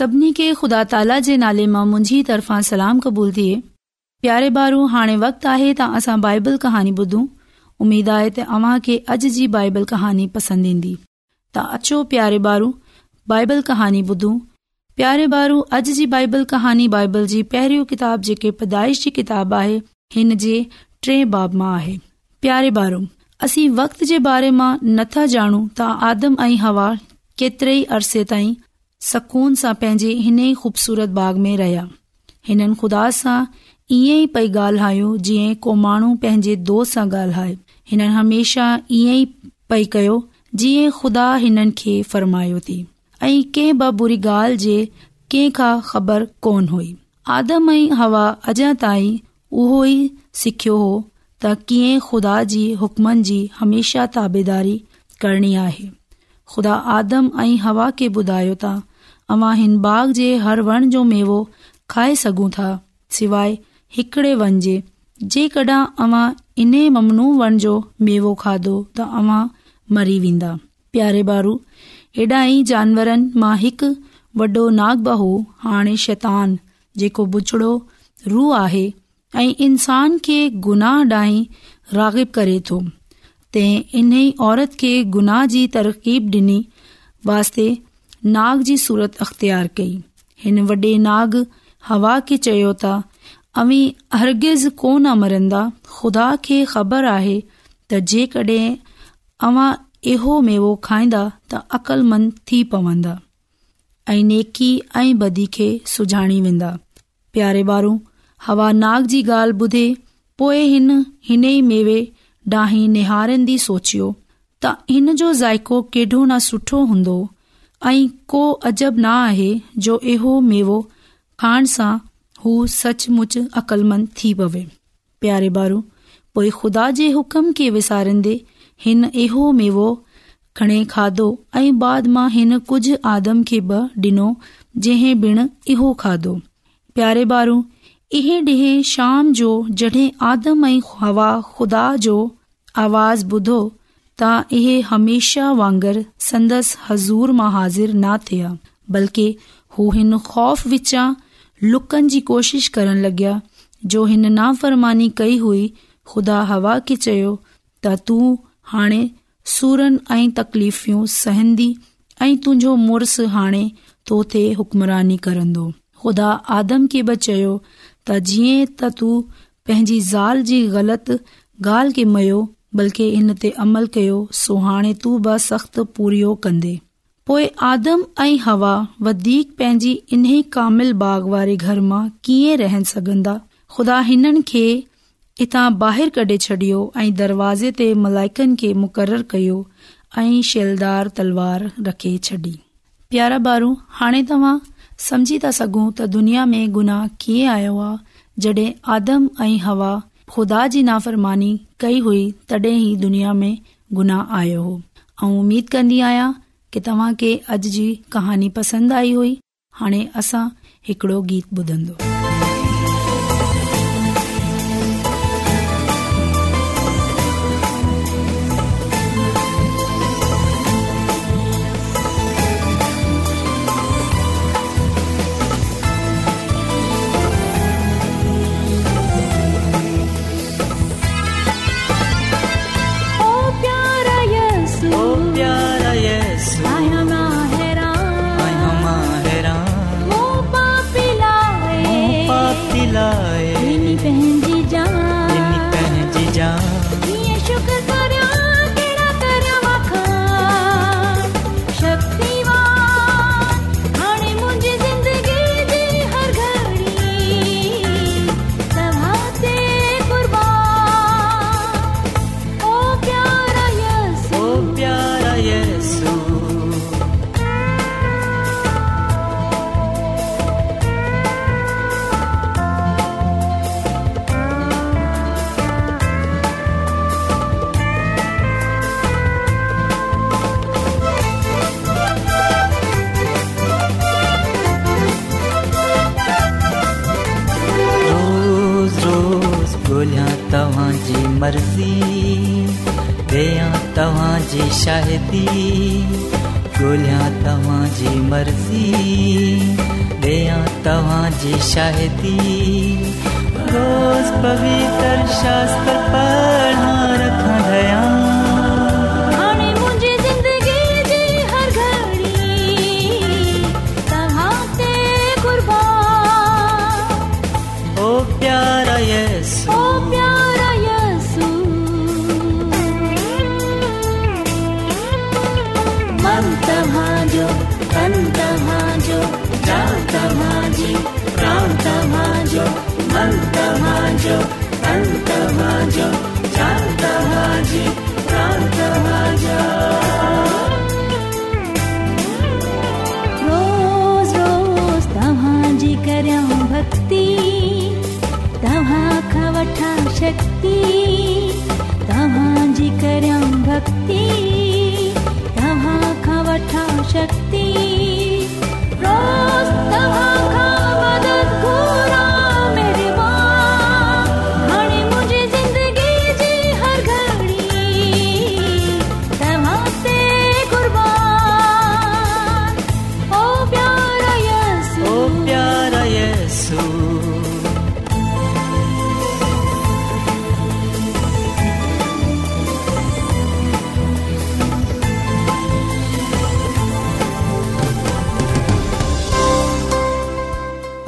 सभिनी खे खुदा ताला जे नाले मां मुंहिजी तरफ़ां सलाम क़बूल थे प्यारे बारू हाणे वक्त आहे त असां बाइबल कहानी ॿुधूं उमीद आहे त अव्हां खे अॼ जी बाइबल कहानी पसंद ईंदी त अचो प्यारे ॿारु बाइबल कहानी ॿुधू प्यारे बारू अॼु जी बाइबल कहानी बाइबल जी पहरी किताब जेकी पैदाइश जी किताब आहे हिन जे टे बाब मां आहे प्यारे ॿारु असीं वक्त जे बारे मां नथा जानू ता आदम ऐं हवा केतिरे ई अरसे ताईं सकून सां पंहिंजे हिन ई खूबसूरत बाग़ में रहिया हिननि खुदा सां ईअ ई पई गायो जिअं को माण्हू पंहिंजे दोस्त सां ॻाल्हाए हिन हमेशा ईअं ई पई कयो जीअं खुदा हिननि खे फरमायो थी ऐ ऐ के बुरी गाल्हि जे कंहिं खां ख़बर कोन हुई आदम ऐं हवा अॼा ताईं उहो ई सिखियो हो त कीअं खुदा जी हुकमनि जी हमेशा ताबेदारी करणी आहे खुदा आदम ऐं हवा खे ॿुधायो ता अवां हिन बाग जे हर वण जो मेवो खाए सघूं था सवाइ हिकड़े वन जे जेकॾहिं अव्हां इन ममनू वण जो मेवो खाधो त अव्हां मरी वेंदा प्यारे बारू हेॾा ई जानवरनि मां हिकु वॾो नाग बाहू हाणे शैतान जेको बुछड़ो रूह आहे ऐं इंसान खे गुनाह ॾांहीं रागिब करे थो तंहिं इन ई औरत खे गुनाह जी तरकीब ॾिनी वास्ते नाग जी सूरत अख्तियार कई हिन वॾे नाग हवा खे चयो त अवी अर्गिज़ कोन मरंदा खुदा खे ख़बर आहे त जेकड॒हिं अवां अहिड़ो मेवो खाईंदा त अक़लमंद थी पवंदा ऐं नेकी ऐं बदी खे सुञाणी वेंदा प्यारे बारू हवा नाग जी ॻाल्हि ॿुधे पोएं हिन हिन ई मेवे ॾाहीं निहारंदी सोचियो त हिन जो ज़ाइको केॾो न सुठो हूंदो ऐं को अजब न आहे जो इहो मेवो खाइण सां हू सचमुच अक़लमंद थी पवे प्यारे ॿारु पोइ ख़ुदा जे हुकम खे विसारींदे हिन इहो मेवो खणे खाधो ऐं बाद मां हिन कुझु आदम खे बि डि॒नो जंहिं बिण इहो खाधो प्यारे ॿारु इहे ॾींहं शाम जो जड॒हिं आदम ऐं हवा ख़ुदा जो आवाज़ ॿुधो त इहे हमेशा वांगुरु संदसि हज़ूर मां हाज़िर न थिया बल्कि हू हिन ख़ौफ़ विचा लुकनि जी कोशिश करण लॻया जो हिन नाफ़रमानी कई हुई खुदा हवा खे चयो त तूं हाणे सुरनि ऐं तकलीफ़ूं सहंदी ऐं तुंहिंजो मुड़स हाणे तो थे हुकमरानी कंदो ख़ुदा आदम खे बि चयो त जीअं त तू पंहिंजी ज़ाल जी ग़लति गाल्हि खे मयो बल्कि इन ते अमल कयो सो हाणे तू बि सख़्त पूरियो कंदे पोइ आदम ऐं हवा वधीक पंहिंजी इन्ही कामिल बाग़ वारे घर मां कीअं रहन सघंदा खुदा हिननि खे हितां ॿाहिरि कढे छॾियो ऐं दरवाज़े ते मलाइकनि खे मुक़ररु कयो ऐं शैलदार तलवार रखे छॾी प्यारा बारू हाणे तव्हां समझी था सघो त दुनिया में गुनाह कीअं आयो आहे जडे॒ आदम ऐं हवा खु़दा जी नाफ़रमानी कई हुई ई दुनिया में गुनाह आयो हो ऐं उमीद कंदी आहियां की तव्हांखे अॼु जी कहानी पसंदि आई हुई हाणे असां हिकड़ो गीत ॿुधंदो मर्ज़ी ॾियां शाहिदी मर्ज़ी ॾियां शाहिदी रोज़ पवित्र शास्त्र रखा गया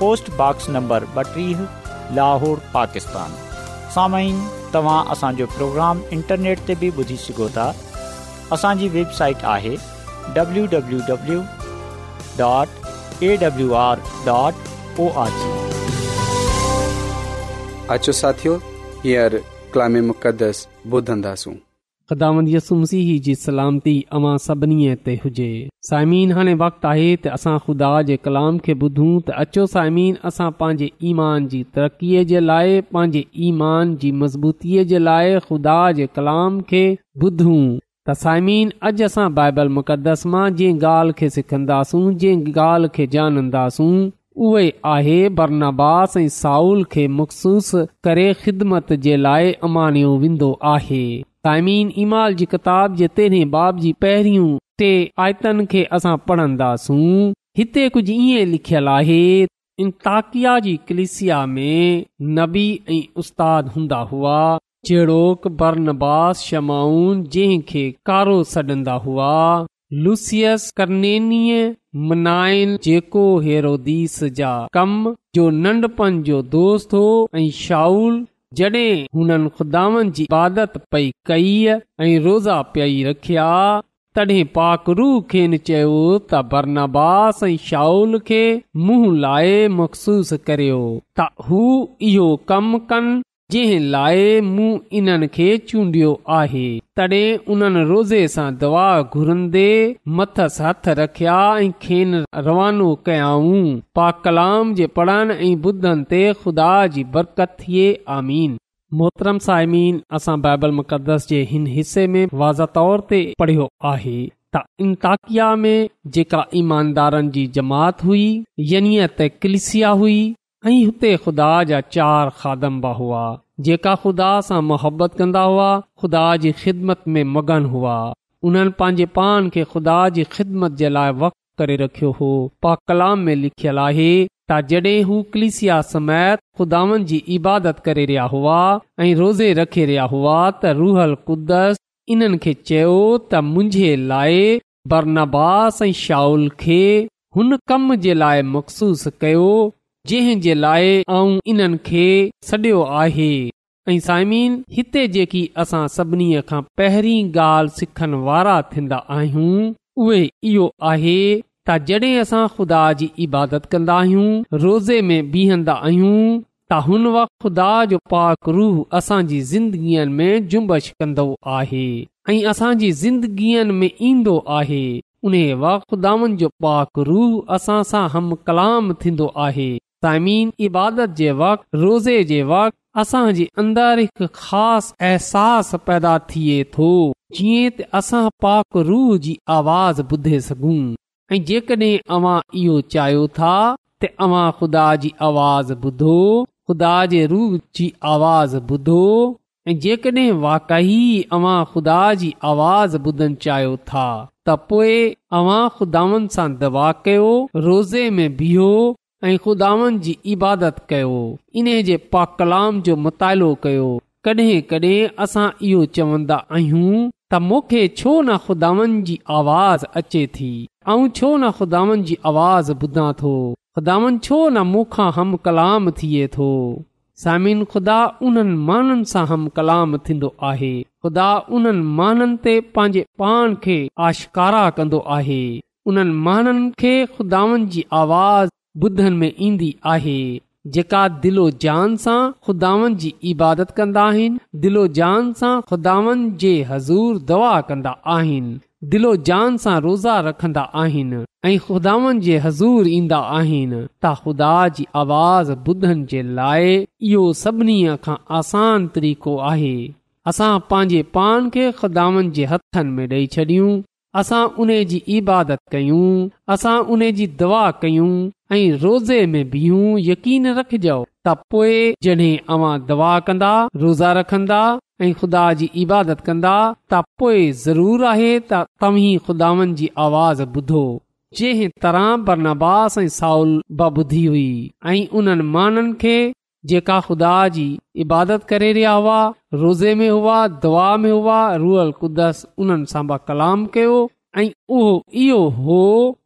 पोस्टबॉक्स नंबर ॿटीह लाहौर पाकिस्तान साम्हूं तव्हां असांजो प्रोग्राम इंटरनेट ते बि ॿुधी सघो था असांजी वेबसाइट आहे अचो साथियो हींअर ॿुधंदासूं ख़ुदामत यस मुसीह जी सलामती अमां सभिनी ते हुजे सायमिन हाणे वक़्तु आहे त असां खुदा जे कलाम खे ॿुधूं त अचो सायमन असां पंहिंजे ईमान जी तरक़ीअ जे लाइ पंहिंजे ईमान जी मज़बूतीअ जे लाइ खुदा जे कलाम खे ॿुधूं त साइमीन अॼु असां बाइबल मुक़दस मां जंहिं ॻाल्हि खे सिखंदासूं जंहिं ॻाल्हि खे ॼाणंदासूं उहे आहे ऐं साउल खे मखसूस करे ख़िदमत जे लाइ अमानयो वेंदो आहे तइमीन इमाल जी किताब जे तेरहें बाब जी पहिरियूं असां पढ़ंदासूं हिते कुझु ईअं लिखियल आहे नबी ऐं उस्ताद हूंदा हुआ जेड़ोक बरनास शमाउन जंहिं कारो सॾंदा हुआ लुसियस करनेनीअ मनाइन जेको हेरोदीस जा कम जो नंढपण जो दोस्त हो ऐं शाउल जॾहिं हुननि खुदानि जी इबादत पई कई ऐं रोज़ा पई रखिया तॾहिं पाकरू खेन चयो त बरनबास ऐं के खे मुंहुं लाइ मखसूस करियो त हू इहो कमु कनि जंहिं लाइ मूं इन्हनि खे चूंडियो आहे तॾहिं उन्हनि रोज़े सां दवा घुरंदे हथ रखिया ऐं खेन रवानो कयाऊं पा कलाम जे पढ़नि ऐं ॿुधनि ते खुदा जी बरकत थिए आमीन मोहतरम साइमीन असां बाइबल मुक़दस जे हिन हिसे में वाज़ तौर ते पढ़ियो आहे त इंताकिया में जेका ईमानदारनि जी जमात हुई यनि त कलिसिया हुई ऐं हुते ख़ुदा जा खादम खादम्बा हुआ जेका ख़ुदा सां मुहबत कंदा हुआ ख़ुदा जी ख़िदमत में मगन हुआ उन्हनि पंहिंजे पान खे ख़ुदा जी ख़िदमत जे लाइ वक़्तु करे रखियो हो पा कलाम में लिखियलु आहे त जॾहिं हू कलिसिया समेत ख़ुदानि जी इबादत करे रहिया हुआ ऐं रोज़े रखे रहिया हुआ त रूहल कुदस इन्हनि खे चयो त मुंहिंजे लाइ बरनबास ऐं शाहल खे हुन कम जे लाइ मखसूस कयो जंहिं जे लाइ ऐं इन्हनि खे सॾियो आहे ऐं साइमीन हिते जेकी असां सभिनी खां पहिरीं ॻाल्हि सिखण वारा थींदा आहियूं उहे इहो आहे त जॾहिं असां खुदा जी इबादत कंदा आहियूं रोज़े में बीहंदा आहियूं त हुन ख़ुदा जो पाक रूह असांजी ज़िंदगीअ में जुंबश कंदो आहे ऐं असांजी ज़िंदगीअ में ईंदो आहे उन जो पाक रूह असां सां हम कलाम थींदो आहे साईमीन इबादत जे वक़्तु रोज़े जे वक़्तु असां जे अंदरि हिकु ख़ासि अहसास पैदा थिए थो जीअं त असां पाक रूह जी आवाज़ ॿुधे सघूं ऐं जेकॾहिं अवां इहो चाहियो था त अवां खुदा जी आवाज़ ॿुधो ख़ुदा जे रूह जी आवाज़ ॿुधो ऐं जेकॾहिं वाकही अवां ख़ुदा जी आवाज़ ॿुधण चाहियो था त पोए अवां खुदावनि सां दवा कयो रोज़े में बीहो ऐं खुदावनि जी इबादत कयो इन जे पा कलाम जो मुतालो कयो कॾहिं कॾहिं असां इहो चवंदा आहियूं त मूंखे छो न ख़ुदावनि जी आवाज़ अचे थी ऐं छो न ख़ुदावनि जी आवाज़ ॿुधां थो खुदावन छो न मूंखां हम कलाम थिए थो सामिन ख़ुदा उन्हनि माननि सां हम कलाम थींदो आहे ख़ुदा उन्हनि माननि ते पंहिंजे पाण खे आशकारा कंदो आहे उन्हनि माननि खे खुदावनि जी आवाज़ ॿुधनि में ईंदी आहे जेका दिलो जान सां खुदावन जी इबादत कंदा आहिनि दिलो जान सां खुदावन जे हज़ूर दवा कंदा आहिनि दिलो जान सां रोज़ा रखंदा आहिनि ऐं ख़ुदावनि जे हज़ूर ईंदा आहिनि त ख़ुदा जी आवाज़ ॿुधनि जे लाइ इहो सभिनी खां आसान तरीक़ो आहे असां पंहिंजे पान खे ख़ुदावनि जे हथनि में ॾेई छॾियूं असां उन जी इबादत कयूं असां उन जी दवा कयूं ऐं रोज़े में बीहूं यकीन रखजो त पोए जॾहिं अवां दवा कंदा रोज़ा रखंदा ऐ खुदा जी इबादत कंदा त पोए ज़रूर आहे त तव्हीं खुदावनि जी आवाज़ ॿुधो जंहिं तरह बरनबास ऐं साउल ब ॿुधी हुई ऐं उननि माननि खे जेका खुदा जी इबादत करे रहिया हुआ रोज़े में हुआ दुआ में हुआ रुअल कुदस उन सां कलाम कयो ऐं उहो इयो हो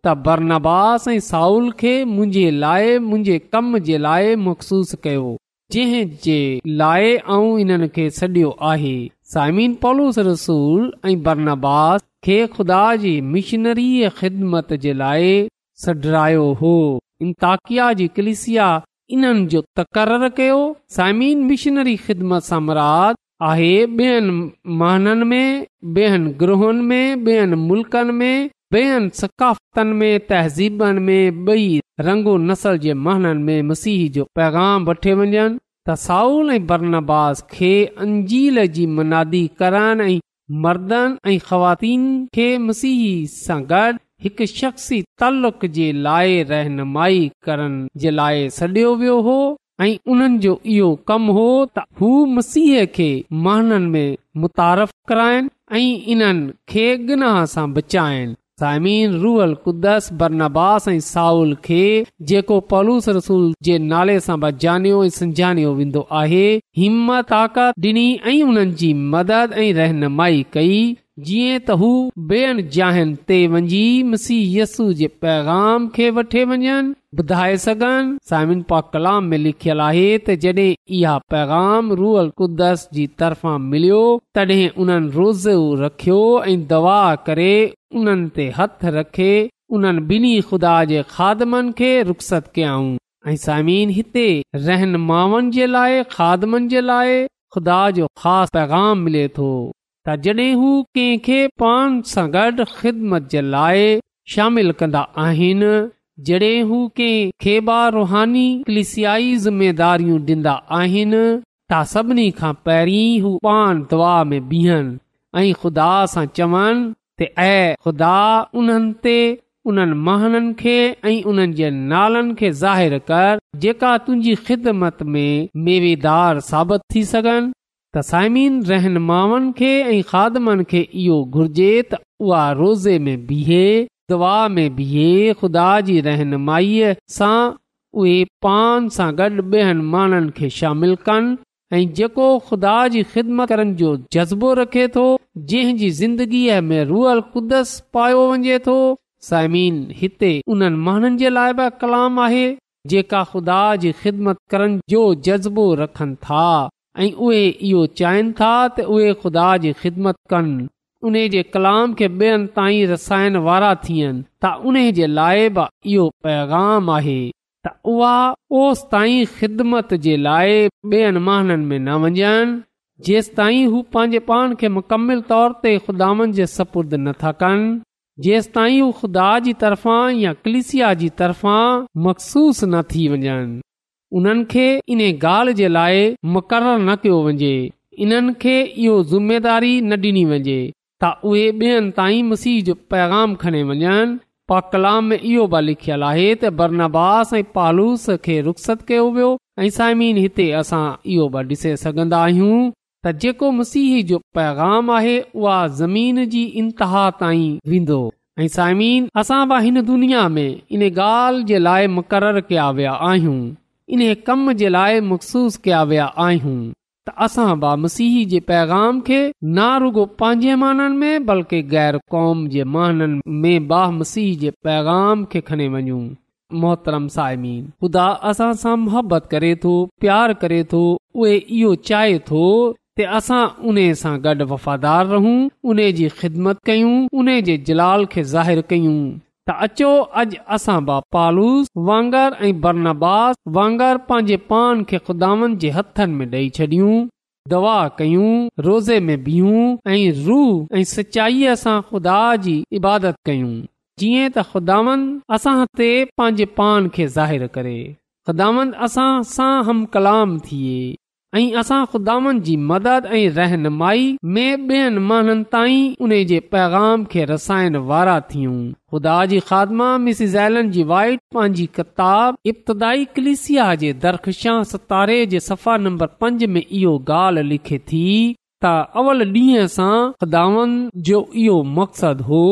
त बरनबास ऐं साउल खे मुंहिंजे लाइ मुंहिंजे कम जे लाइ मखसूस कयो जंहिं जे लाइ ऐं हिन खे सडि॒यो आहे साइमीन पॉलोस रसूल ऐं बरनास खे खुदा जी मिशनरी ख़िदमत जे लाइ सडरायो हो कलिसिया इन्हनि जो तक़र कयो साइमीन मिशनरी ख़िदमत सां मराद आहे ॿियनि महननि में ॿियनि ग्रोहन में ॿियनि मुल्कनि में ॿियनि सकाफ़तन में तहज़ीबन में बई रंगो नसल जे महननि में मसीह जो पैगाम वठे वञनि साउल ऐं बरनास खे अंजील जी मनादी करण ऐं मर्दनि ऐं ख़्वातीन खे मसीह सां गॾु शख्सी तलक जे लाइ रहनुमाई करण जे लाइ सडि॒यो वियो हो ऐं उन्हनि जो इहो कम हो त हू मसीह खे मुतारफ़ कराइनि ऐं इन्हनि खे गनाह सां बचाइनि साइमी रूहल कुदस बरनबास ऐं साऊल खे जेको पलूस रसूल जे नाले सां बनो ऐं संजानो वेंदो आहे हिमत हाकत डि॒नी ऐ हुननि जी मदद ऐं रहनुमाई कई जीअं त हू बेन जाम खे लिखल आहे तॾहिं इहा पैगाम रूरल कुदस जी तरफ़ा मिलियो तॾहिं उन्हनि रोज़ रखियो ऐं दवा करे उन्हनि ते हथ रखे उन्हनि बिन्ही खुदा जे खादमनि खे रुख़ कयाऊं ऐं सामिन हिते रहन जे लाइ खादमनि जे लाइ खुदा जो ख़ासि पैगाम मिले थो त जॾहिं हू कंहिं खे पाण सां गॾु ख़िदमत जे लाइ शामिल कन्दा आहिनि जॾहिं हू के खेबारुहानीयाई ज़िमेदारियूं ॾींदा आहिनि त सभिनी खां हू पान दुआ में बिहनि ऐं खुदा सां चवनि त ख़ुदा उन्हनि ते उन्हनि महननि खे ऐं उन्हनि जे नालनि खे ज़ाहिरु कर जेका तुंहिंजी ख़िदमत में मेवेदार साबित थी सघनि त साइमीन रहनुमाउनि खे ऐं खादमनि खे इहो घुर्जे त उहा रोज़े में बीहे दुआ में बीहे खुदा जी रहनुमाईअ सां उहे पान सां गॾु ॿियनि माण्हुनि खे शामिल कनि ऐं खुदा जी ख़िदमत करण जो जज़्बो रखे थो जंहिंजी ज़िंदगीअ में रुअल क़ुदस पायो वञे थो साइमीन हिते उन्हनि माण्हुनि जे लाइ बि कलाम आहे जेका खुदा जी ख़िदमत करण जो जज़्बो रखनि था ऐं उहे इहो चाहिनि था त उहे खुदा जी ख़िदमत कनि उन जे कलाम खे ॿियनि ताईं रसायण वारा थियनि त उन जे लाइ बि इहो पैगाम आहे त उहा ओसि ताईं ख़िदमत जे लाइ ॿियनि महाननि में न मञनि जेंसि ताईं हू पंहिंजे पाण खे मुकमिल तौर ते ख़ुदानि जे सपुर्द नथा कनि जेंस ताईं हू ख़ुदा जी तरफ़ां या कलिसिया जी तरफ़ां मखसूस न थी वञनि उन्हनि खे इन ॻाल्हि जे लाइ मुक़ररु न कयो वञे इन्हनि खे इहो ज़ुमेदारी न डि॒नी वञे त उहे ताईं मुसीह जो पैगाम खणे वञनि पाकलाम इहो बि लिखयल आहे त बरनबास ऐं पालूस खे रुख़्सत कयो वियो ऐं साइमीन हिते असां इहो बि डि॒से सघन्दा आहियूं त जेको मुसीह जो पैगाम आहे उहा ज़मीन जी इंतिहा ताईं वेंदो ऐं साइमीन असां बि हिन दुनिया में इन ॻाल्हि जे लाइ मुक़ररु कया विया इन्हे कम जे लाइ मखसूस कया विया आहियूं त असां बाम मसीह जे पैगाम खे ना रुगो पंहिंजे माननि में बल्कि गैर क़ौम जे महाननि में बा मसीह जे पैगाम खे खणे वञू मोहतरम सायमी ख़ुदा असां सां मुहबत करे थो प्यार करे थो उहे इहो चाहे थो असां उन सां गॾु वफ़ादार रहूं उन जी ख़िदमत कयूं उन जे जलाल खे ज़ाहिरु कयूं त अचो अॼु असां बा पालूस वांगर ऐं बरनबास वांगर पंहिंजे पान खे खुदावन जे हथनि में ॾेई छॾियूं दवा कयूं रोज़े में बीहूं ऐं रूह ऐं सचाईअ सां ख़ुदा जी इबादत कयूं जीअं त ख़ुदावन असां ते पंहिंजे पान खे ज़ाहिरु करे ख़ुदावन असां सां हम कलाम थिए ऐं असां खुदावनि जी मदद ऐं रहनुमाई में ॿियनि महननि ताईं उन जे पैगाम खे रसाइण वारा थियूं ख़ुदा जी वाइट पंहिंजी किताब इब्तदाई कलिसिया जे दरख़शहां सतारे जे सफ़ा नंबर पंज में इहो ॻाल्हि लिखे थी त अवल ॾींहं सां खुदावन जो इहो मक़सदु हो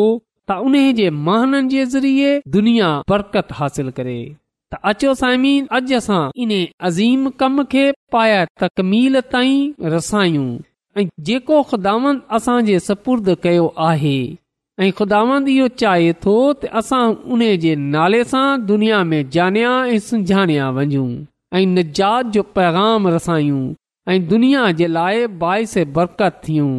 त उन जे महाननि जे ज़रिये दुनिया बरकत हासिल करे अचो साइमीन अॼु असां इन अज़ीम कम खे पाया तकमील ताईं रसायूं ऐं जेको ख़ुदांद असां सपुर्द कयो आहे ऐं ख़ुदांद इहो चाहे थो त असां उन जे नाले सां दुनिया में जानिया ऐं सुञाणिया वञूं निजात जो पैगाम रसायूं दुनिया जे लाइ बाहिस बरकत थियूं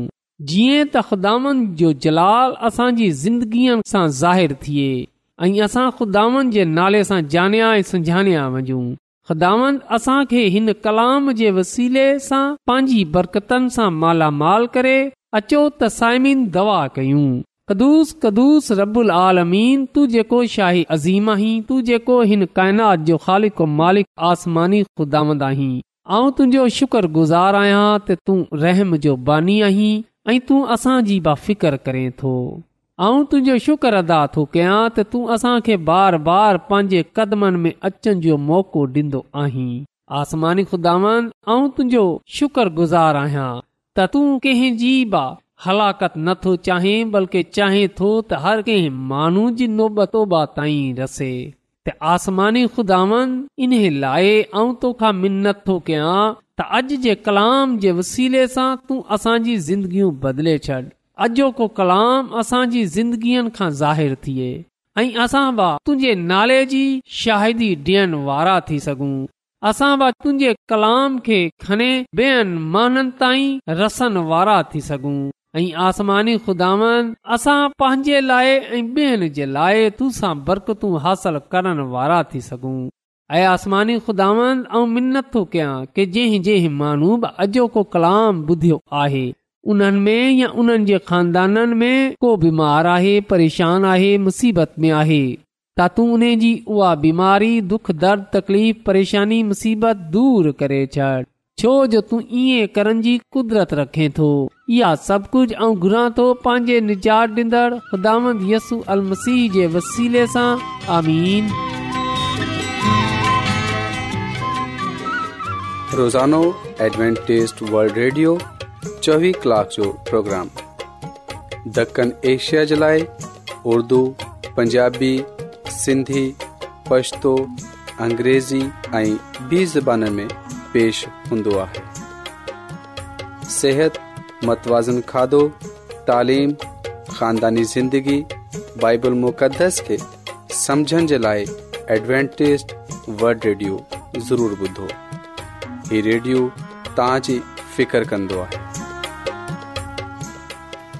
जीअं त ख़ुदांद जो जलाल असांजी ज़िंदगीअ सां ज़ाहिरु थिए ऐं असां ख़ुदावंद नाले सां जानिया ऐं सुञाणिया वञूं ख़ुदावंद असांखे हिन कलाम जे वसीले सां पंहिंजी बरकतनि सां मालामाल करे अचो त साइमिन दवा कयूं ख़ुदिस रबु रबुल आलमीन तू जेको शाही अज़ीम आहीं तू जेको हिन काइनात जो ख़ालिक़ मालिक आसमानी ख़ुदावंद आहीं ऐं तुंहिंजो शुक्रगुज़ार आहियां त तूं रहम जो बानी आहीं ऐं तूं असांजी बाफ़िकर करें थो ऐं तुंहिंजो शुक्र अदा थो कयां त तूं असां खे बार बार पंहिंजे कदमनि में अचनि जो मौक़ो ॾींदो आहीं आसमानी खुदावन ऐं तुंहिंजो गुज़ार आहियां त तूं कंहिंजी हलाकत नथो चाहें बल्कि चाहें थो त हर कंहिं माण्हू जी नोबतोबा ताईं रसे त आसमानी खुदावन इन्हे लाइ ऐं तोखा मिनत थो कयां त अॼु जे कलाम जे वसीले सां तूं असांजी ज़िंदगियूं बदिले छॾ اجو को कलाम असांजी ज़िंदगीअ खां ज़ाहिरु थिए ऐं असां बि तुंहिंजे नाले जी शाहिदी ॾियण वारा थी सघूं असां बि तुंहिंजे कलाम खे खणी ॿियनि माननि ताईं रसन वारा थी सघूं ऐं आसमानी खुदावन असां पंहिंजे लाइ ऐं ॿियनि जे लाइ बरकतू हासिल करण वारा थी सघूं ऐं आसमानी खुदावंद मिनत थो कयां की जंहिं जंहिं माण्हू बि अॼोको कलाम ॿुधियो आहे उन्हनि में या उन्हनि जे खानदाननि में को बीमार आहे परेशान आहे मुसीबत में आहे त तूं उन जी उहा बीमारी दुख दर्द तकलीफ़ परेशानी मुसीबत दूर करे छॾ छो जो तूं ईअं करण जी कुदरत रखे थो इहा सभु कुझु ऐं घुरां थो पंहिंजे निजात ॾींदड़ ख़ुदांद यसु अल मसीह जे वसीले सां आमीन रोज़ानो चोवीह कलाक जो प्रोग्राम दखण एशिया जे लाइ उर्दू पंजाबी सिंधी पछतो अंग्रेज़ी ऐं ज़बान में पेश हूंदो आहे सिहत मतवाज़न खाधो तालीम खानदानी ज़िंदगी बाइबल मुक़दस खे समुझण जे लाइ एडवेंटेस वड रेडियो ज़रूरु ॿुधो ही रेडियो तव्हांजी फिकिर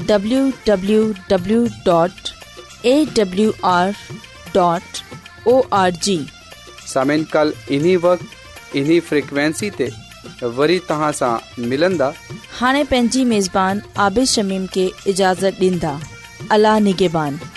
www.awr.org सामिन कल इन्ही वक्त इन्ही फ्रिक्वेंसी ते वरी तहां सां मिलंदा हाणे पंहिंजी मेज़बान आबिद शमीम खे इजाज़त दींदा अला निगेबान